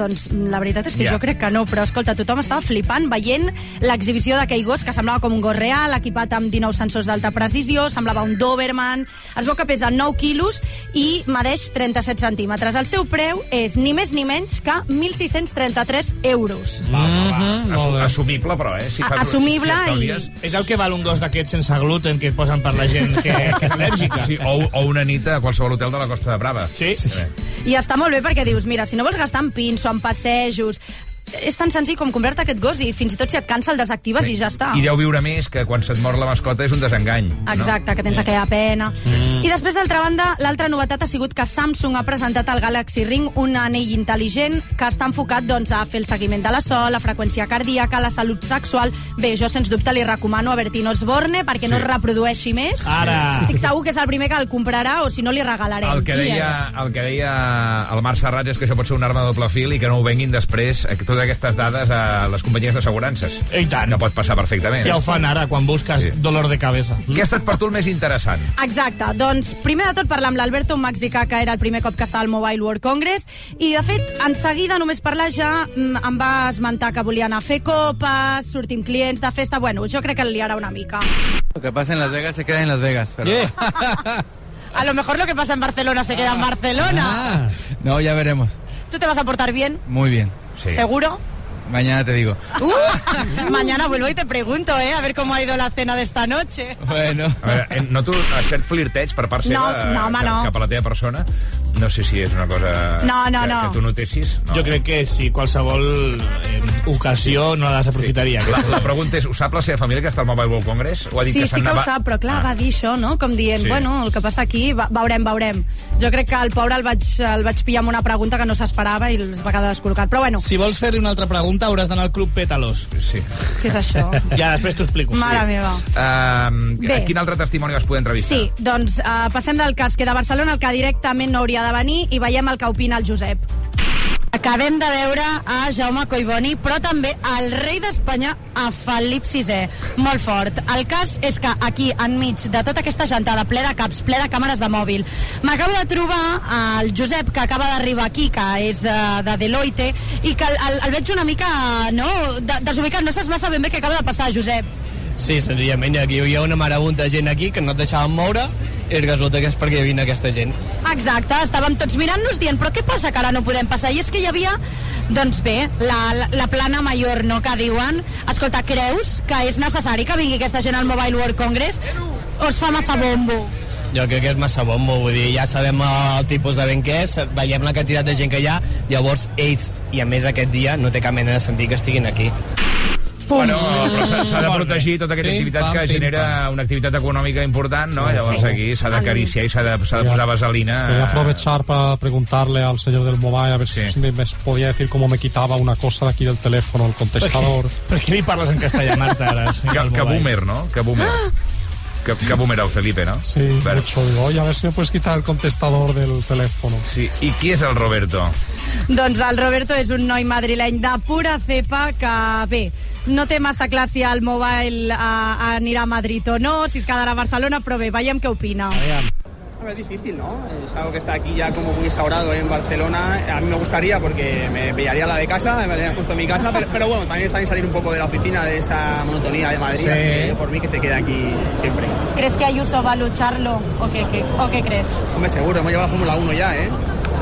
Doncs la veritat és que Ja. jo crec que no, però escolta, tothom estava flipant veient l'exhibició d'aquell gos que semblava com un gos real, equipat amb 19 sensors d'alta precisió, semblava un Doberman, es veu que pesa 9 quilos i medeix 37 centímetres. El seu preu és ni més ni menys que 1.633 euros. Va, va, va. Mhm, Assu- molt bé. Assumible, però, eh? Si A- fas- assumible si estalvies- És el que val un gos d'aquests sense gluten que posen per la gent que, que és al·lèrgica. Sí, o, o una nit a qualsevol hotel de la Costa de Brava. Sí. I està molt bé perquè dius, mira, si no vols gastar en pins en passejos, és tan senzill com convert aquest gos i fins i tot si et cansa el desactives i ja està. I deu viure més que quan se't mor la mascota és un desengany. Exacte, que tens aquella pena. Mm. I després, d'altra banda, l'altra novetat ha sigut que Samsung ha presentat el Galaxy Ring, un anell intel·ligent que està enfocat doncs, a fer el seguiment de la sol, la freqüència cardíaca, la salut sexual. Bé, jo, sens dubte, li recomano a Bertino Osborne perquè no Sí. es reprodueixi més. Ara. Estic segur que és el primer que el comprarà o si no li regalarem. El que, deia, el que deia el Marc Serrat és que això pot ser una arma de doble fil i que no ho venguin després eh, totes aquestes dades a les companyies d'assegurances. I tant. Que pot passar perfectament. Ja ho fan ara, quan busques Sí. dolor de cabeza. Què ha estat per tu el més interessant? Exacte, doncs primer de tot parlar amb l'Alberto Mexicà, que era el primer cop que estava al Mobile World Congress, i de fet, en seguida, només parlar ja, mm, em va esmentar que volia anar a fer copes, sortir amb clients de festa, bueno, jo crec que li liarà una mica. Lo que pasa en Las Vegas se queda en Las Vegas. Pero... A lo mejor lo que pasa en Barcelona se queda en Barcelona. No, ya veremos. ¿Tú te vas a portar bien? Muy bien. Sí. ¿Seguro? Mañana te digo. Uh, mañana vuelvo y te pregunto, ¿eh? A ver cómo ha ido la cena de esta noche. Bueno. A veure, eh, noto cert flirteig per part No, seva no, home, cap, no. cap a la teva persona. No sé si és una cosa No, no, que, no. que tu notessis. No. Jo crec que si qualsevol eh, ocasió no la desaprofitaria. La, la pregunta és, ho sap la seva família que està al Mobile World Congress? O ha dit Sí, que sí que ho sap, però clar, va dir això, no? Com dient, Sí. bueno, el que passa aquí, va, veurem, veurem. Jo crec que el pobre el vaig, el vaig pillar amb una pregunta que no s'esperava i es va quedar descol·locat. Però bueno, Si vols fer-li una altra pregunta, hauràs d'anar al Club Pétalos. Sí. què és això? Ja, després t'ho explico. Mare meva. Uh, Bé. quin altre testimoni vas poder entrevistar? Sí, doncs uh, passem del cas que de Barcelona el que directament no hauria de venir i veiem el que opina el Josep. Acabem de veure a Jaume Collboni, però també al rei d'Espanya, a Felip VI. Molt fort. El cas és que aquí, enmig de tota aquesta gentada, ple de caps, ple de càmeres de mòbil, m'acabo de trobar el Josep, que acaba d'arribar aquí, que és uh, de Deloitte, i que el, el, el veig una mica no, de, desubicat. No saps massa ben bé què acaba de passar, Josep. Sí, senzillament, aquí hi havia una marabunta de gent aquí que no et deixaven moure i resulta que és perquè hi havia aquesta gent. Exacte, estàvem tots mirant-nos dient però què passa que ara no podem passar? I és que hi havia, doncs bé, la, la, la plana major, no?, que diuen escolta, creus que és necessari que vingui aquesta gent al Mobile World Congress o es fa massa bombo? Jo crec que és massa bombo, vull dir, ja sabem el tipus de vent que és, veiem la quantitat de gent que hi ha, llavors ells, i a més aquest dia, no té cap mena de sentit que estiguin aquí. Bueno, però s'ha de protegir tota aquesta activitat que genera una activitat econòmica important, no? Llavors aquí s'ha d'acariciar i s'ha de, de posar vaselina. Quería aprovechar para preguntarle al señor del mobile a ver si me, me podía decir cómo me quitaba una cosa de aquí del teléfono, el contestador. Per què li parles en castellà, Marta, ara? Que, que boomer, no? Que boomer. Que, que boomer el Felipe, no? Sí, mucho. Digo, oye, a ver si me puedes quitar el contestador del teléfono. Sí, i qui és el Roberto? Doncs el Roberto és un noi madrileny de pura cepa que, bé, no té massa clar si el Mobile uh, anirà a Madrid o no, si es quedarà a Barcelona, però bé, veiem què opina. Hombre, es difícil, ¿no? Es algo que está aquí ya como muy instaurado en Barcelona. A mí me gustaría porque me pillaría la de casa, me pillaría justo en mi casa, pero, pero bueno, también está bien salir un poco de la oficina, de esa monotonía de Madrid, Sí. así que por mí que se quede aquí siempre. ¿Crees que Ayuso va a lucharlo o qué, qué- o qué crees? Hombre, seguro, hemos llevado a la Fórmula 1 ya, ¿eh?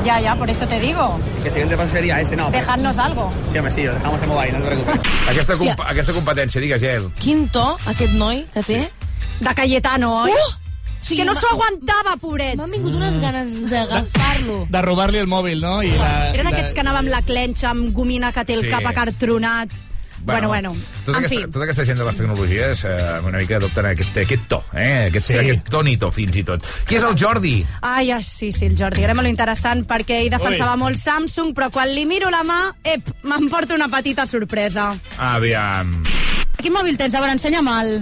Ya, ya, por eso te digo. Así que el siguiente paso sería ese, ¿no? Dejarnos algo. Sí, hombre, sí, lo dejamos en mobile, no te preocupes. Aquesta, comp aquesta competència, digues, Gel. Quin to, aquest noi que té? De Cayetano, oi? Uh! Sí, que no s'ho aguantava, pobret. M'han vingut unes ganes d'agafar-lo. De robar-li el mòbil, no? I la, Eren la- aquests que anava amb la clenxa, amb gomina que té el Sí. cap acartronat. Bueno, bueno, Tota en aquesta, fi. tota aquesta gent de les tecnologies eh, una mica adopten aquest, aquest to, eh? aquest, Sí. aquest tonito, fins i tot. Qui és el Jordi? Ai, ai, sí, sí, el Jordi. Era molt interessant perquè ell defensava Ui. molt Samsung, però quan li miro la mà, ep, m'emporta una petita sorpresa. Aviam. Quin mòbil tens? A veure, ensenya'm el...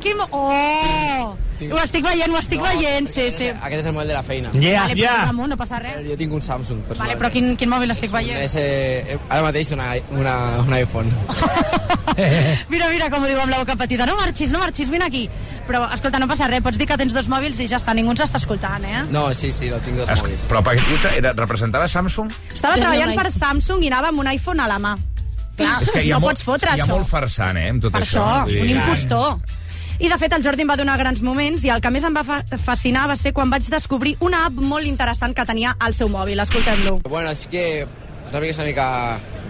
Quin... mo- Oh! Ho estic veient, ho estic veient, sí, sí. Aquest és el model de la feina. vale, però, Ramon, no passa res. Jo tinc un Samsung, Vale, personalment. però quin, quin mòbil estic veient? És, eh, ara mateix una, una, un iPhone. Mira, mira com ho diu amb la boca petita. No marxis, no marxis, vine aquí. Però, escolta, no passa res, pots dir que tens dos mòbils i ja està, ningú ens està escoltant, eh? No, sí, sí, no tinc dos Es, mòbils. però per què era, representava Samsung? Estava treballant per Samsung i anava amb un iPhone a la mà. Clar, És que hi ha no molt, pots fotre hi ha això. molt farsant, eh, amb tot Per això. això, un impostor. I, de fet, el Jordi em va donar grans moments i el que més em va fa fascinar va ser quan vaig descobrir una app molt interessant que tenia al seu mòbil. Escoltem-lo. Bueno, sí que és una aplicació una mica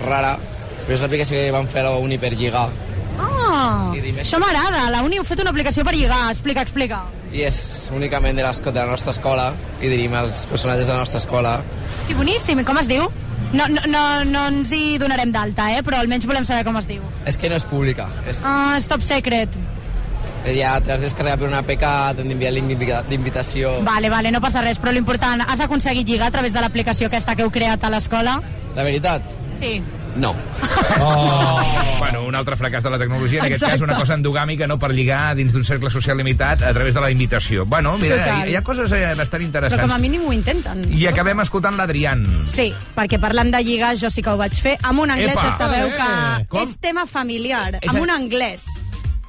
rara, però és una aplicació que van fer a la uni per lligar. Ah, això m'agrada. La Uni heu fet una aplicació per lligar. Explica, explica. I és únicament de, de la nostra escola, i dirim els personatges de la nostra escola. Hosti, boníssim. I com es diu? No, no, no, no ens hi donarem d'alta, eh? però almenys volem saber com es diu. És que no és pública. És, Ah, és top secret. Ja t'has descarregat per una APK, t'han d'enviar d'invitació. Vale, vale, no passa res, però l'important, has aconseguit lligar a través de l'aplicació aquesta que heu creat a l'escola? La veritat? Sí. No. Oh. Bueno, un altre fracàs de la tecnologia, en aquest Exacte. cas una cosa endogàmica, no per lligar dins d'un cercle social limitat a través de la invitació. Bueno, mira, Total. hi, hi ha coses eh, bastant Però interessants. com a mínim ho intenten. I acabem escoltant l'Adrián. Sí, perquè parlant de lligar, jo sí que ho vaig fer amb un anglès, Epa! ja sabeu Eh, que com? és tema familiar, amb un anglès.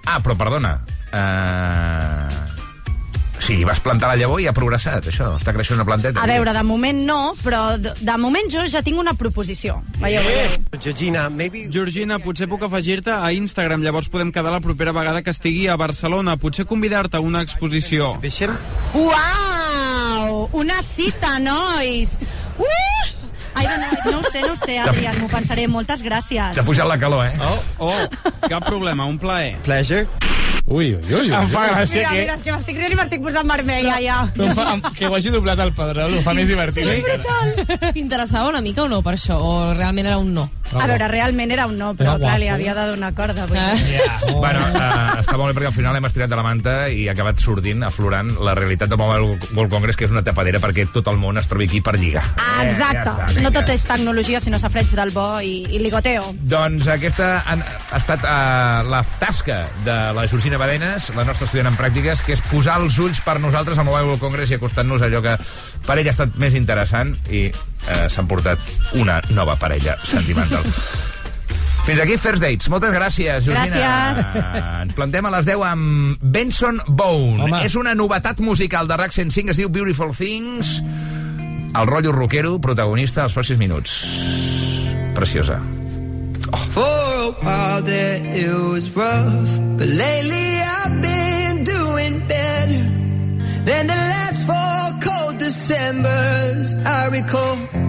Ah, però perdona. Uh... Sí, vas plantar la llavor i ha progressat, això. Està creixent una planteta. A veure, de moment no, però de, de moment jo ja tinc una proposició. Veieu, veieu. Georgina, maybe... Georgina, potser puc afegir-te a Instagram, llavors podem quedar la propera vegada que estigui a Barcelona. Potser convidar-te a una exposició. Uau! Una cita, nois! Uh! Ai, no, no ho sé, no ho sé, Adrián, m'ho pensaré. Moltes gràcies. T'ha pujat la calor, eh? Oh, oh, cap problema, un plaer. Pleasure. Ui, ui, ui. Em fa gràcia Mira, que... mira, és que m'estic rient i m'estic posant vermella, ja. No, fa, que ho hagi doblat el Pedrol, ho fa més divertit. Sí, encara. T'interessava una mica o no per això? O realment era un no? A veure, realment era un no, però clar, li havia de donar corda. Vull Ah. dir. Oh. Bueno, uh, està molt bé perquè al final hem estirat de la manta i ha acabat sortint, aflorant la realitat del Mobile World Congress, que és una tapadera perquè tot el món es trobi aquí per lligar. Ah, exacte. Eh, ja està, no tot és tecnologia, sinó safreig del bo i, i ligoteo. Doncs aquesta han, ha estat uh, la tasca de la Georgina Badenes, la nostra estudiant en pràctiques, que és posar els ulls per nosaltres al Mobile World Congress i acostant-nos a allò que per ella ha estat més interessant i uh, s'han portat una nova parella sentimental. Fins aquí First Dates. Moltes gràcies, Georgina. Gràcies. Uh, ens plantem a les 10 amb Benson Bone. Home. És una novetat musical de RAC 105, es diu Beautiful Things. El rotllo rockero, protagonista als pròxims minuts. Preciosa. For a while there it was rough, but lately I've been doing better than the last four cold Decembers I recall.